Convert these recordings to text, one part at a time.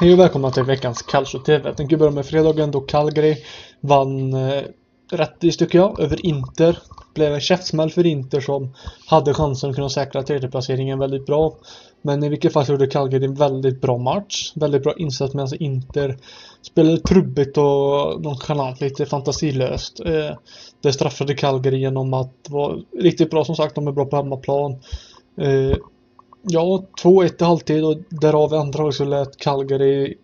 Hej och välkomna till veckans Calcio TV. Jag tänker börja med fredagen då Calgary vann eh, rättvist tycker jag över Inter. Blev en käftsmäll för Inter som hade chansen att kunna säkra tredjeplaceringen väldigt bra. Men i vilket fall så gjorde Calgary en väldigt bra match. Väldigt bra insats medan Inter spelade trubbigt och nonchalant, lite fantasilöst. Eh, det straffade Calgary genom att vara riktigt bra som sagt, de är bra på hemmaplan. Eh, Ja, 2-1 i halvtid och därav i andra så lät Calgary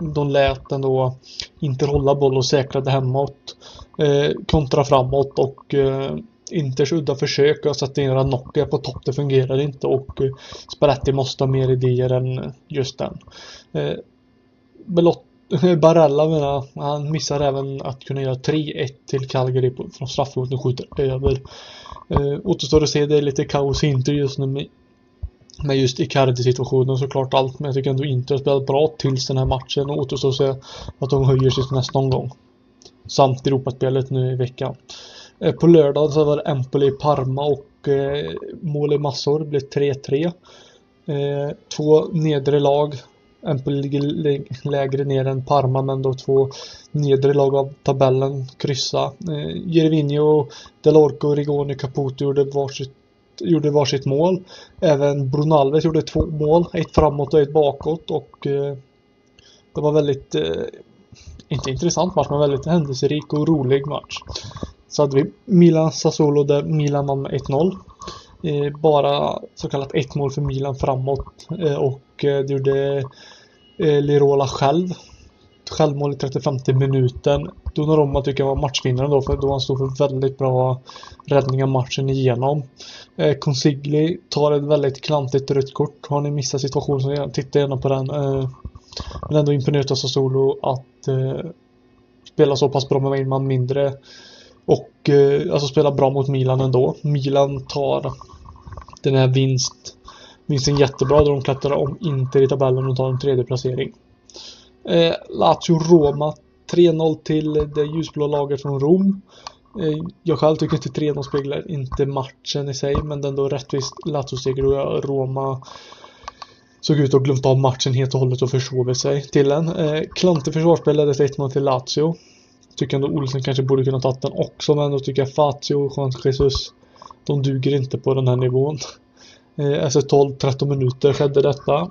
de lät ändå inte hålla boll och säkrade hemåt. Eh, kontra framåt och eh, Inters udda försök att sätta in Ranocchia på topp, det fungerade inte och eh, Spalletti måste ha mer idéer än just den. Eh, Belott Barella menar han missar även att kunna göra 3-1 till Calgary på, från straffområdet och skjuter över. Eh, återstår att se, det är lite kaos i Inter just nu med just Icardi-situationen såklart allt, men jag tycker ändå inte att spelat bra tills den här matchen och återstår att se att de höjer sig till nästa omgång. Samt Europaspelet nu i veckan. Eh, på lördag så var det Empoli Parma och eh, mål i massor, det blev 3-3. Eh, två nedre lag. Empoli ligger lägre ner än Parma men då två nedre lag av tabellen kryssa. Eh, Gervinho, Delorco, Rigoni, Caputo gjorde varsitt gjorde varsitt mål. Även Brunalves gjorde två mål, ett framåt och ett bakåt och eh, det var väldigt, eh, inte intressant match, men väldigt händelserik och rolig match. Så hade vi Milan Sassuolo där Milan vann med 1-0. Eh, bara så kallat ett mål för Milan framåt eh, och eh, det gjorde eh, Lirola själv. Självmål i 35 minuten. Donnarumma tycker jag var matchvinnaren då för då han stod för väldigt bra räddningar matchen igenom. Eh, Consigli tar ett väldigt klantigt rött kort. Har ni missat situationen så titta gärna på den. Eh, men ändå imponerat av Sassuolo att eh, spela så pass bra med en man mindre. Och eh, alltså spela bra mot Milan ändå. Milan tar den här vinst, vinsten jättebra då de klättrar om Inter i tabellen och tar en tredje placering. Eh, Lazio-Roma 3-0 till det ljusblå laget från Rom. Eh, jag själv tycker inte 3-0 speglar inte matchen i sig men den då rättvist Lazio-seger och Roma såg ut att glömt av matchen helt och hållet och försovit sig till den. Eh, Klante försvarsspel ledde 1-0 till Lazio. Tycker ändå Olsen kanske borde kunna tagit den också men då tycker jag Fazio och Juan Jesus de duger inte på den här nivån. Eh, efter 12-13 minuter skedde detta.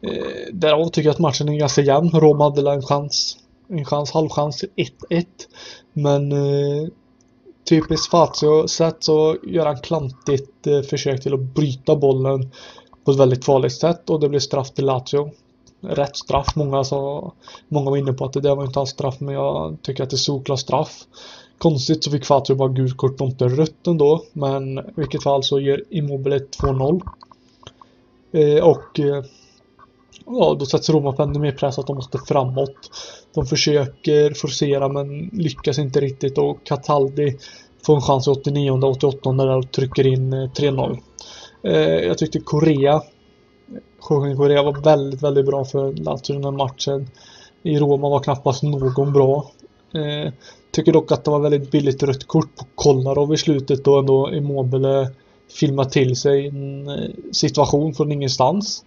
Eh, därav tycker jag att matchen är ganska jämn. Roma hade en chans en chans, halvchans till 1-1. Men eh, typiskt Fazio sätt så gör han klantigt eh, försök till att bryta bollen på ett väldigt farligt sätt och det blir straff till Lazio. Rätt straff. Många, sa, många var inne på att det där var inte alls straff men jag tycker att det är solklar straff. Konstigt så fick Fazio bara gult kort och inte rött ändå. Men i vilket fall så ger Immobile 2-0. Eh, och eh, ja, då sätts Roma på ännu mer press att de måste framåt. De försöker forcera men lyckas inte riktigt och Cataldi får en chans i 89 och 88 där och trycker in eh, 3-0. Eh, jag tyckte Korea Jorge Korea var väldigt, väldigt bra för Lazio den här matchen. I Roma var knappast någon bra. Eh, tycker dock att det var väldigt billigt rött kort på Kolarov i slutet då ändå Immobile filmar till sig en eh, situation från ingenstans.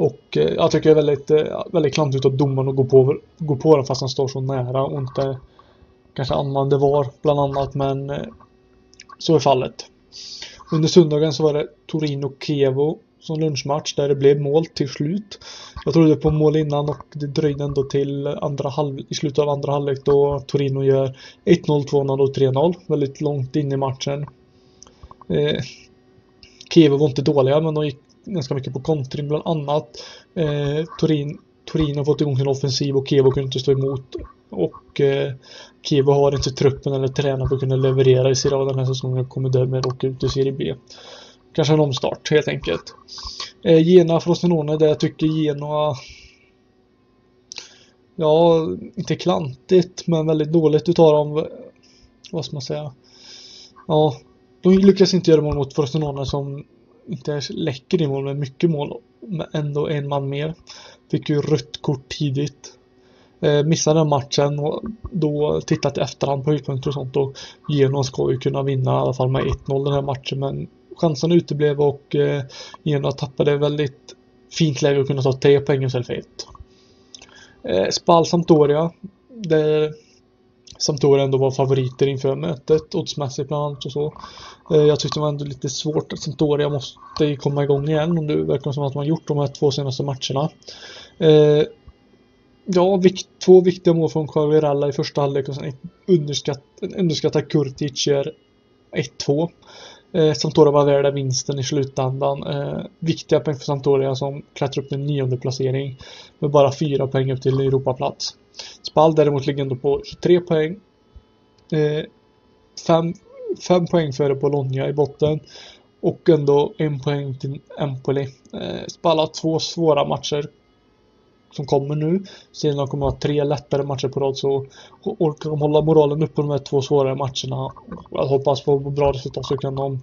Och eh, jag tycker det är väldigt, eh, väldigt klantigt av domaren att gå på, gå på den fast han står så nära och inte kanske använder VAR bland annat men eh, så är fallet. Under söndagen så var det Torino-Kevo som lunchmatch där det blev mål till slut. Jag trodde på mål innan och det dröjde ändå till andra halv, i slutet av andra halvlek då Torino gör 1-0, 2-0 och 3-0. Väldigt långt in i matchen. Eh, Kiev var inte dåliga men de gick ganska mycket på kontring bland annat. Eh, Turin, Turin har fått igång sin offensiv och Kevo kunde inte stå emot. Och eh, Kevo har inte truppen eller tränat för att kunna leverera i Serie A den här säsongen och kommer därmed åka ut i Serie B. Kanske en omstart helt enkelt. Eh, Gena Frosinone där jag tycker Genoa ja, inte klantigt, men väldigt dåligt utav dem. Vad ska man säga? Ja, de lyckas inte göra mål mot Frosinone som inte läcker i mål med mycket mål, men ändå en man mer. Fick ju rött kort tidigt. Eh, missade den matchen och då tittat i efterhand på höjdpunkter och sånt och Genoa ska ju kunna vinna i alla fall med 1-0 den här matchen men chansen uteblev och eh, Genoa tappade väldigt fint läge att kunna ta tre poäng istället för ett. Eh, Spal Sampdoria. Där Sampdoria ändå var favoriter inför mötet, oddsmässigt bland annat och så. Eh, jag tyckte det var ändå lite svårt att Sampdoria måste komma igång igen och det verkar som att man gjort de här två senaste matcherna. Eh, ja, vikt, två viktiga mål från Quagliarella i första halvlek och sen ett underskatt, underskattad Kurtic gör 1-2. Eh, Sampdoria var värda vinsten i slutändan. Eh, viktiga poäng för Sampdoria som klättrar upp till nionde placering med bara fyra poäng upp till Europaplats. Spal däremot ligger ändå på 23 poäng. Eh, fem, poäng före Bologna i botten och ändå en poäng till Empoli. Eh, Spal har två svåra matcher som kommer nu. Sen de kommer att ha tre lättare matcher på rad så orkar de hålla moralen uppe de här två svårare matcherna. Jag hoppas på bra resultat så kan de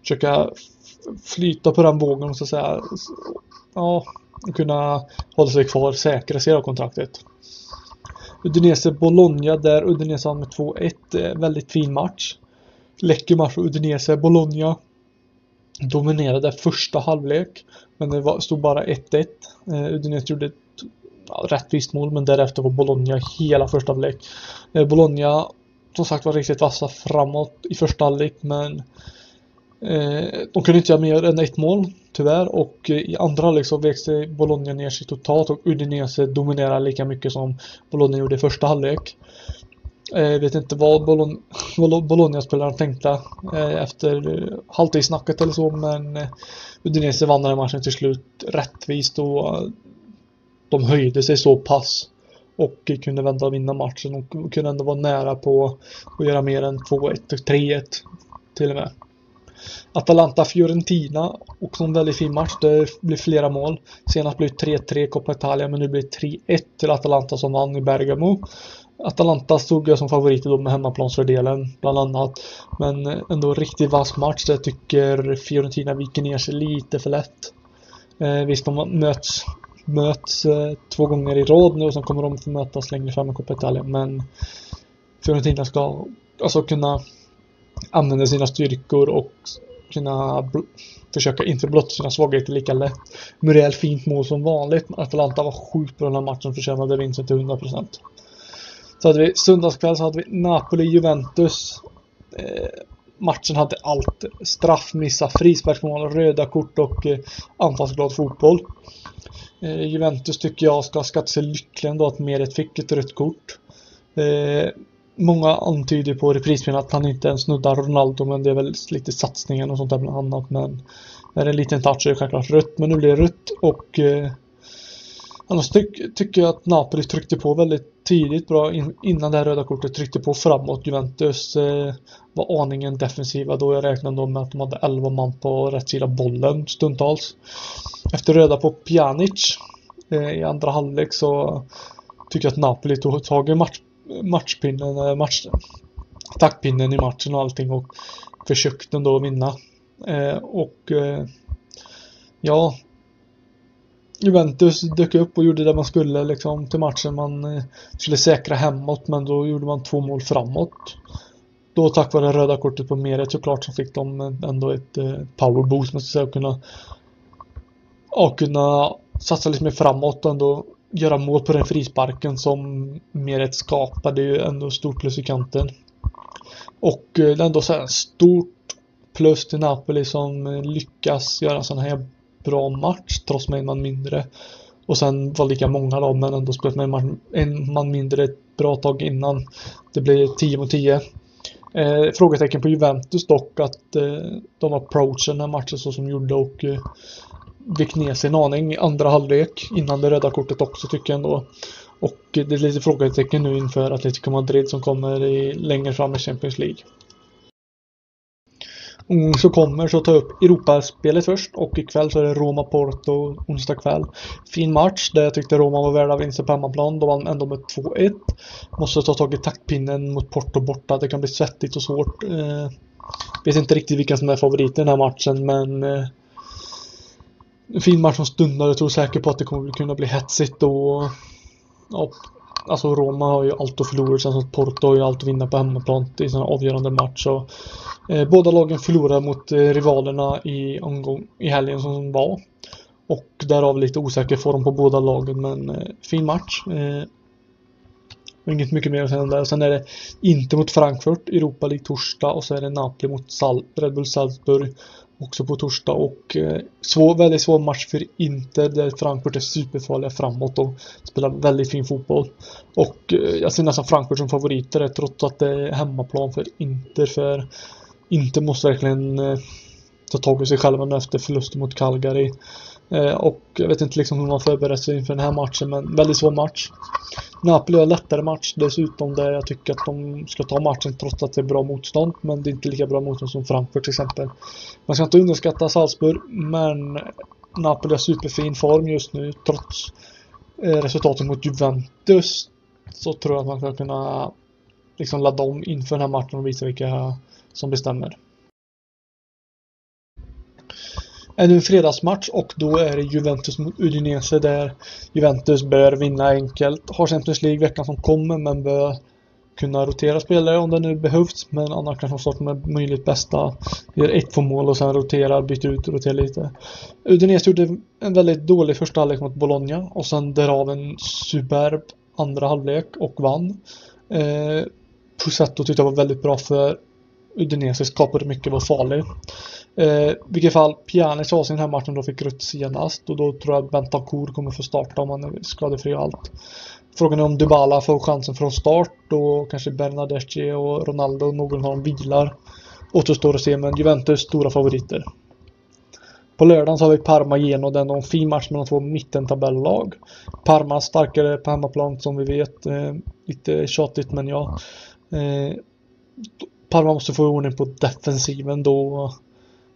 försöka flyta på den vågen så att säga. Ja, kunna hålla sig kvar, säkra seriekontraktet. kontraktet. Udinese Bologna där Udinese vann med 2-1. Eh, väldigt fin match. Läcker match för Udinese. Bologna dominerade första halvlek. Men det var, stod bara 1-1. Eh, Udinese gjorde ett ja, rättvist mål men därefter var Bologna hela första halvlek. Eh, Bologna som sagt var riktigt vassa framåt i första halvlek men Eh, de kunde inte göra mer än ett mål tyvärr och eh, i andra halvlek så vek Bologna ner sig totalt och Udinese dominerade lika mycket som Bologna gjorde i första halvlek. Jag vet inte vad Bologna-spelarna tänkte efter halvtidssnacket eller så men Udinese vann den matchen till slut rättvist och de höjde sig så pass och kunde vända och vinna matchen och kunde ändå vara nära på att göra mer än 2-1 och 3-1 till och med. Atalanta-Fiorentina också en väldigt fin match. Det blir flera mål. Senast blev det 3-3 Coppa Italia men nu blir det 3-1 till Atalanta som vann i Bergamo. Atalanta stod jag som favorit då med hemmaplansfördelen bland annat. Men eh, ändå riktigt vass match. Jag tycker Fiorentina viker ner sig lite för lätt. Eh, visst, de möts möts eh, två gånger i rad nu och sen kommer de få mötas längre fram i Coppa Italia. Men Fiorentina ska alltså kunna använder sina styrkor och kunna försöka inte blotta sina svagheter lika lätt. Muriel fint mål som vanligt. Atalanta var sjukt på den här matchen och förtjänade vinsten till 100%. Så hade vi söndagskväll så hade vi Napoli-Juventus. Eh, matchen hade allt. Straffmissar, frisparksmål, röda kort och eh, anfallsglad fotboll. Eh, Juventus tycker jag ska skatta sig lyckliga ändå att Meret fick ett rött kort. Eh, många antyder på reprisspelet att han inte ens snuddar Ronaldo men det är väl lite satsningen och sånt där bland annat men är det en liten touch är det självklart rött men nu blir det rött och eh, annars ty tycker jag att Napoli tryckte på väldigt tidigt bra in innan det här röda kortet tryckte på framåt. Juventus eh, var aningen defensiva då jag räknade då med att de hade 11 man på rätt sida bollen stundtals. Efter röda på Pjanic eh, i andra halvlek så tycker jag att Napoli tog tag i match, matchpinnen, eh, match, taktpinnen i matchen och allting och försökte ändå vinna. Eh, och eh, ja, Juventus dök upp och gjorde det man skulle liksom till matchen. Man eh, skulle säkra hemåt men då gjorde man två mål framåt. Då tack vare röda kortet på Meret såklart så fick de eh, ändå ett eh, power boost man säga och kunna och kunna satsa lite mer framåt och ändå göra mål på den frisparken som Meret skapade ju ändå stort plus i kanten. Och eh, det är ändå så här stort plus till Napoli som eh, lyckas göra en sån här bra match trots med en man mindre. Och sen var lika många då men ändå spelat med en man, en man mindre ett bra tag innan. Det blir 10 mot 10. Eh, frågetecken på Juventus dock att eh, de approachade den här matchen så som de gjorde och eh, vek ner sig en aning i andra halvlek innan det röda kortet också tycker jag ändå. Och det är lite frågetecken nu inför Atletico Madrid som kommer i, längre fram i Champions League. Mm, omgång som kommer så tar jag upp Europaspelet först och ikväll så är det Roma-Porto onsdag kväll. Fin match där jag tyckte Roma var värda vinsten på hemmaplan. De vann ändå med 2-1. Måste ta tag i taktpinnen mot Porto borta. Det kan bli svettigt och svårt. Eh, vet inte riktigt vilka som är favoriter i den här matchen men eh, en fin match som stundar. Jag tror säkert på att det kommer kunna bli hetsigt och ja, alltså Roma har ju allt att förlora sen så Porto har ju allt att vinna på hemmaplan i en avgörande match. Så, eh, båda lagen förlorar mot eh, rivalerna i omgång i helgen som var. Och därav lite osäker form på båda lagen men eh, fin match. Eh, inget mycket mer att säga där. Sen är det inte mot Frankfurt, Europa League torsdag och så är det Napoli mot Sal Red Bull Salzburg också på torsdag och eh, svår, väldigt svår match för Inter där Frankfurt är superfarliga framåt och spelar väldigt fin fotboll. Och eh, jag ser nästan Frankfurt som favoriter trots att det är hemmaplan för Inter för Inter måste verkligen eh, ta tag i sig själva nu efter förlusten mot Calgary. Eh, och jag vet inte liksom hur man förbereder sig inför den här matchen men väldigt svår match. Napoli har en lättare match dessutom där jag tycker att de ska ta matchen trots att det är bra motstånd. Men det är inte lika bra motstånd som Frankfurt till exempel. Man ska inte underskatta Salzburg men Napoli har superfin form just nu trots eh, resultatet mot Juventus. Så tror jag att man ska kunna liksom ladda om inför den här matchen och visa vilka som bestämmer ännu en fredagsmatch och då är det Juventus mot Udinese där Juventus bör vinna enkelt. Har Champions League veckan som kommer men bör kunna rotera spelare om det nu behövs. Men annars kanske de startar med möjligt bästa. Gör ett två mål och sen roterar, byter ut och roterar lite. Udinese gjorde en väldigt dålig första halvlek mot Bologna och sen därav en superb andra halvlek och vann. Eh, Pusetto tyckte jag var väldigt bra för Udinese skapade mycket, var farlig. Eh, vilket fall, Pjanic avsnitt den här matchen då fick rött senast och då tror jag Bentancur kommer få starta om han är skadefri och allt. Frågan är om Dybala får chansen från start och kanske Bernadeschi och Ronaldo, någon av dem vilar. Återstår att se, men Juventus stora favoriter. På lördagen så har vi Parma Geno, den en fin match mellan två mittentabellag. Parma starkare på hemmaplan som vi vet. Eh, lite tjatigt men ja. Eh, Parma måste få ordning på defensiven då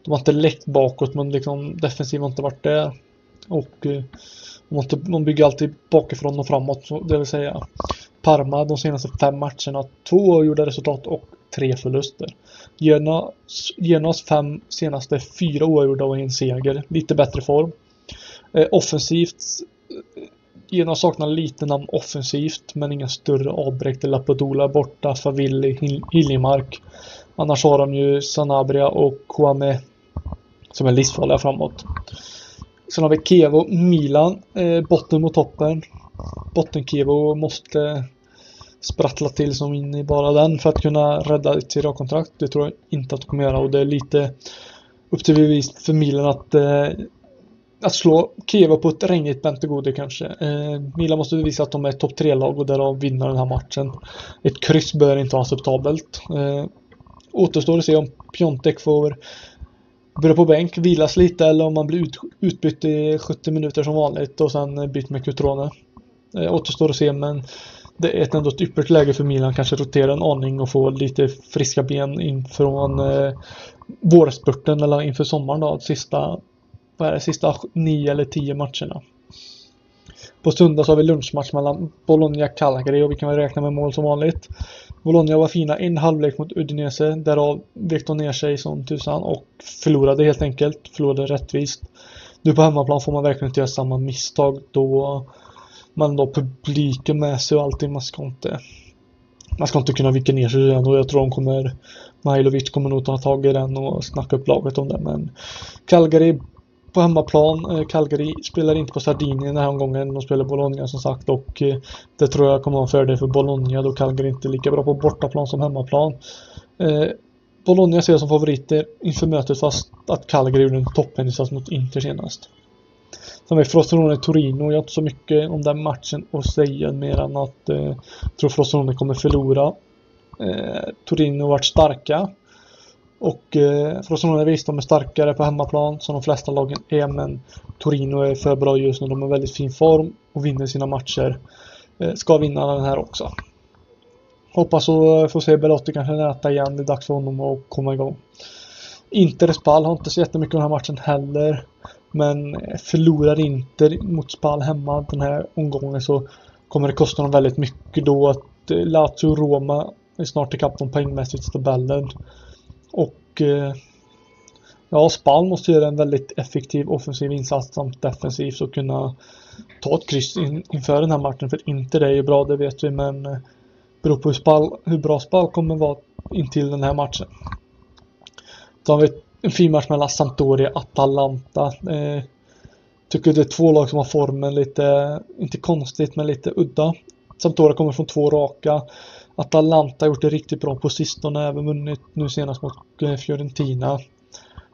de har inte läckt bakåt men liksom defensiven har inte varit där. Och eh, de, de bygger alltid bakifrån och framåt. Det vill säga Parma de senaste fem matcherna. Två gjorda resultat och tre förluster. Genoas, fem senaste fyra oavgjorda och en seger. Lite bättre form. Eh, offensivt eh, Genoa saknar lite namn offensivt men inga större avbräck. Lapadula borta, Favilli, Hiljemark. Annars har de ju Sanabria och Kwame som är livsfarliga framåt. Sen har vi Kevo, Milan, eh, botten mot toppen. Botten-Kevo måste sprattla till som in i bara den för att kunna rädda ett kontrakt. Det tror jag inte att de kommer göra och det är lite upp till bevis för Milan att eh, att slå Kiev på ett regnigt Bentegode kanske. Eh, Milan måste visa att de är ett topp 3-lag och därav vinna den här matchen. Ett kryss bör inte vara acceptabelt. Eh, återstår att se om Piontek får börja på bänk, vilas lite eller om man blir ut, utbytt i 70 minuter som vanligt och sen bytt med Cutrone. Eh, återstår att se men det är ändå ett ypperligt läge för Milan kanske rotera en aning och få lite friska ben inför eh, vårspurten eller inför sommaren då, sista, vad är det, sista nio eller tio matcherna. På söndag så har vi lunchmatch mellan Bologna och Calgary och vi kan väl räkna med mål som vanligt. Bologna var fina en halvlek mot Udinese, därav vek de ner sig som tusan och förlorade helt enkelt. Förlorade rättvist. Nu på hemmaplan får man verkligen inte göra samma misstag då man då publiken med sig och allting. Man ska inte man ska inte kunna vika ner sig igen och jag tror de kommer Majlovic kommer nog ta tag i den och snacka upp laget om det men Calgary på hemmaplan. Eh, Calgary spelar inte på Sardinien den här omgången. De spelar Bologna som sagt och eh, det tror jag kommer vara en fördel för Bologna då Calgary inte är lika bra på bortaplan som hemmaplan. Eh, Bologna ser jag som favoriter inför mötet fast att Calgary gjorde en toppeninsats mot Inter senast. Sen har vi Frosinone Torino. Jag har inte så mycket om den matchen att säga mer än att eh, jag tror Frosinone kommer förlora. Eh, Torino har varit starka. Och eh, Frosinone visst, de är starkare på hemmaplan som de flesta lagen är men Torino är för bra just nu. De har väldigt fin form och vinner sina matcher. Eh, ska vinna den här också. Hoppas att eh, få se Belotti kanske näta igen. Det är dags för honom att komma igång. Inter Spal har inte så jättemycket den här matchen heller. Men eh, förlorar Inter mot Spal hemma den här omgången så kommer det kosta dem väldigt mycket då att eh, Lazio och Roma är snart ikapp dem poängmässigt i tabellen. Och eh, ja, Spal måste göra en väldigt effektiv offensiv insats samt defensivt och kunna ta ett kryss in, inför den här matchen. För inte det är ju bra, det vet vi, men eh, beror på hur, Spal, hur bra Spal kommer vara intill den här matchen. Då har vi en fin match mellan Sampdoria och Atalanta. Eh, tycker det är två lag som har formen lite, inte konstigt, men lite udda. Sampdoria kommer från två raka. Atalanta har gjort det riktigt bra på sistone, även vunnit nu senast mot eh, Fiorentina.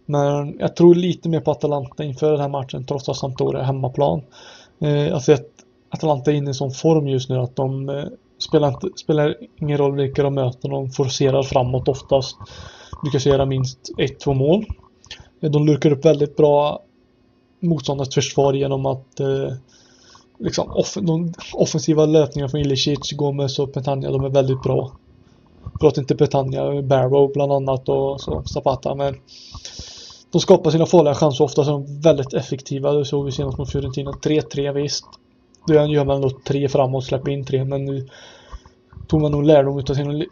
Men jag tror lite mer på Atalanta inför den här matchen trots att Sampdoria är hemmaplan. Eh, jag ser att Atalanta är inne i en sån form just nu att de eh, spelar, inte, spelar ingen roll vilka de möter, de forcerar framåt oftast. Lyckas göra minst ett, två mål. De lurkar upp väldigt bra motståndarens försvar genom att eh, liksom off de offensiva löpningarna från Ilicic, Gomez och Petagna, de är väldigt bra. Pratar inte Petagna, Barrow bland annat och så Zapata, men de skapar sina farliga chanser ofta så är de väldigt effektiva. Det såg vi senast mot Fiorentina. 3-3 visst. Då gör man nog tre framåt, släpper in tre, men nu tog man nog lärdom av sina,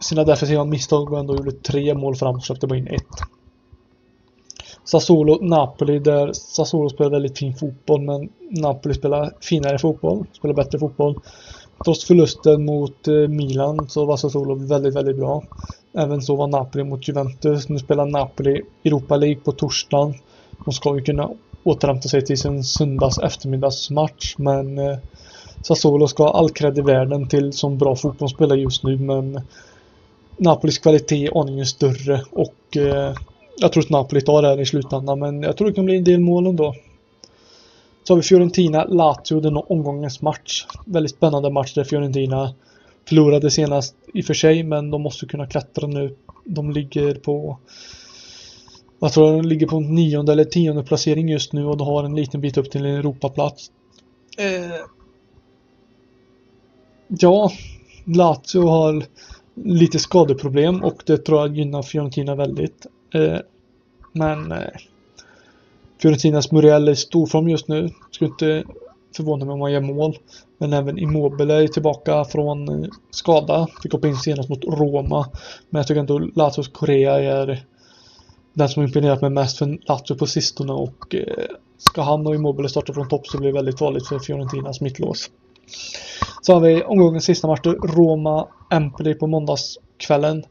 sina defensiva misstag och ändå gjorde tre mål framåt och släppte bara in ett. Sassuolo, Napoli där Sassuolo spelar väldigt fin fotboll men Napoli spelar finare fotboll, spelar bättre fotboll. Trots förlusten mot eh, Milan så var Sassuolo väldigt, väldigt bra. Även så var Napoli mot Juventus. Nu spelar Napoli Europa League på torsdagen. De ska ju kunna återhämta sig till sin söndags eftermiddagsmatch men eh, Sassuolo ska ha all cred i världen till som bra fotbollsspelare just nu men Napolis kvalitet är aningen större och eh, jag tror att Napoli tar det här i slutändan men jag tror det kan bli en del mål ändå. Så har vi Fiorentina, Lazio, den omgångens match. Väldigt spännande match där Fiorentina förlorade senast i och för sig men de måste kunna klättra nu. De ligger på jag tror de ligger på nionde eller tionde placering just nu och de har en liten bit upp till en Europaplats. Eh, ja, Lazio har lite skadeproblem och det tror jag gynnar Fiorentina väldigt. Eh, men eh, Fiorentinas Muriel är i storform just nu. Skulle inte förvåna mig om han gör mål. Men även Immobile är tillbaka från eh, skada. Fick hoppa in senast mot Roma. Men jag tycker ändå Lazios Korea är den som imponerat mig mest för Lazio på sistone och ska han och Immobile starta från topp så blir det väldigt farligt för Fiorentinas mittlås. Så har vi omgångens sista match Roma-Empoli på måndagskvällen.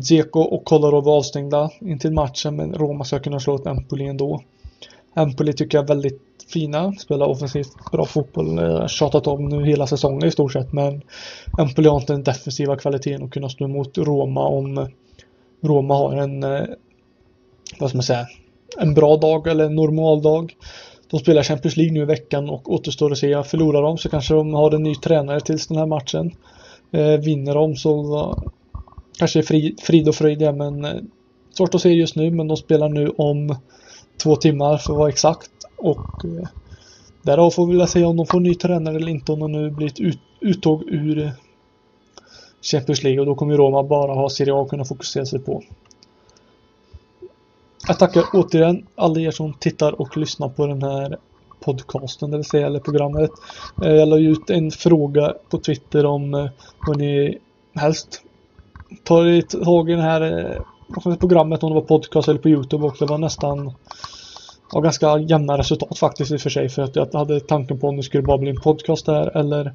Dzeko och Kolarov var avstängda intill matchen men Roma ska kunna slå ett Empoli ändå. Empoli tycker jag är väldigt fina, spelar offensivt bra fotboll, eh, tjatat om nu hela säsongen i stort sett men Empoli har inte den defensiva kvaliteten att kunna stå emot Roma om Roma har en, eh, vad ska man säga, en bra dag eller en normal dag. De spelar Champions League nu i veckan och återstår att se. Förlorar de så kanske de har en ny tränare tills den här matchen. Eh, vinner de så kanske frid, frid och fröjd men eh, svårt att se just nu men de spelar nu om två timmar för att vara exakt och eh, därav får vi väl se om de får ny tränare eller inte om de nu blir ett ut, uttåg ur eh, Champions League och då kommer Roma bara ha Serie A att kunna fokusera sig på. Jag tackar återigen alla er som tittar och lyssnar på den här podcasten, det vill säga, eller programmet. Eh, jag la ut en fråga på Twitter om eh, vad ni helst tar tag i det här eh, programmet, om det var podcast eller på Youtube och Det var nästan ja, ganska jämna resultat faktiskt i och för sig för att jag hade tanken på om det skulle bara bli en podcast där eller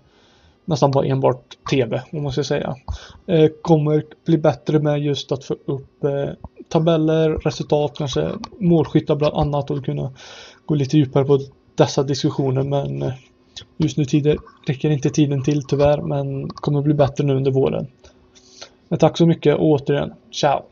nästan bara enbart TV om man ska säga. Eh, kommer bli bättre med just att få upp eh, tabeller, resultat, kanske målskyttar bland annat och kunna gå lite djupare på dessa diskussioner men eh, just nu tider, räcker inte tiden till tyvärr men kommer bli bättre nu under våren. Men tack så mycket och återigen, ciao!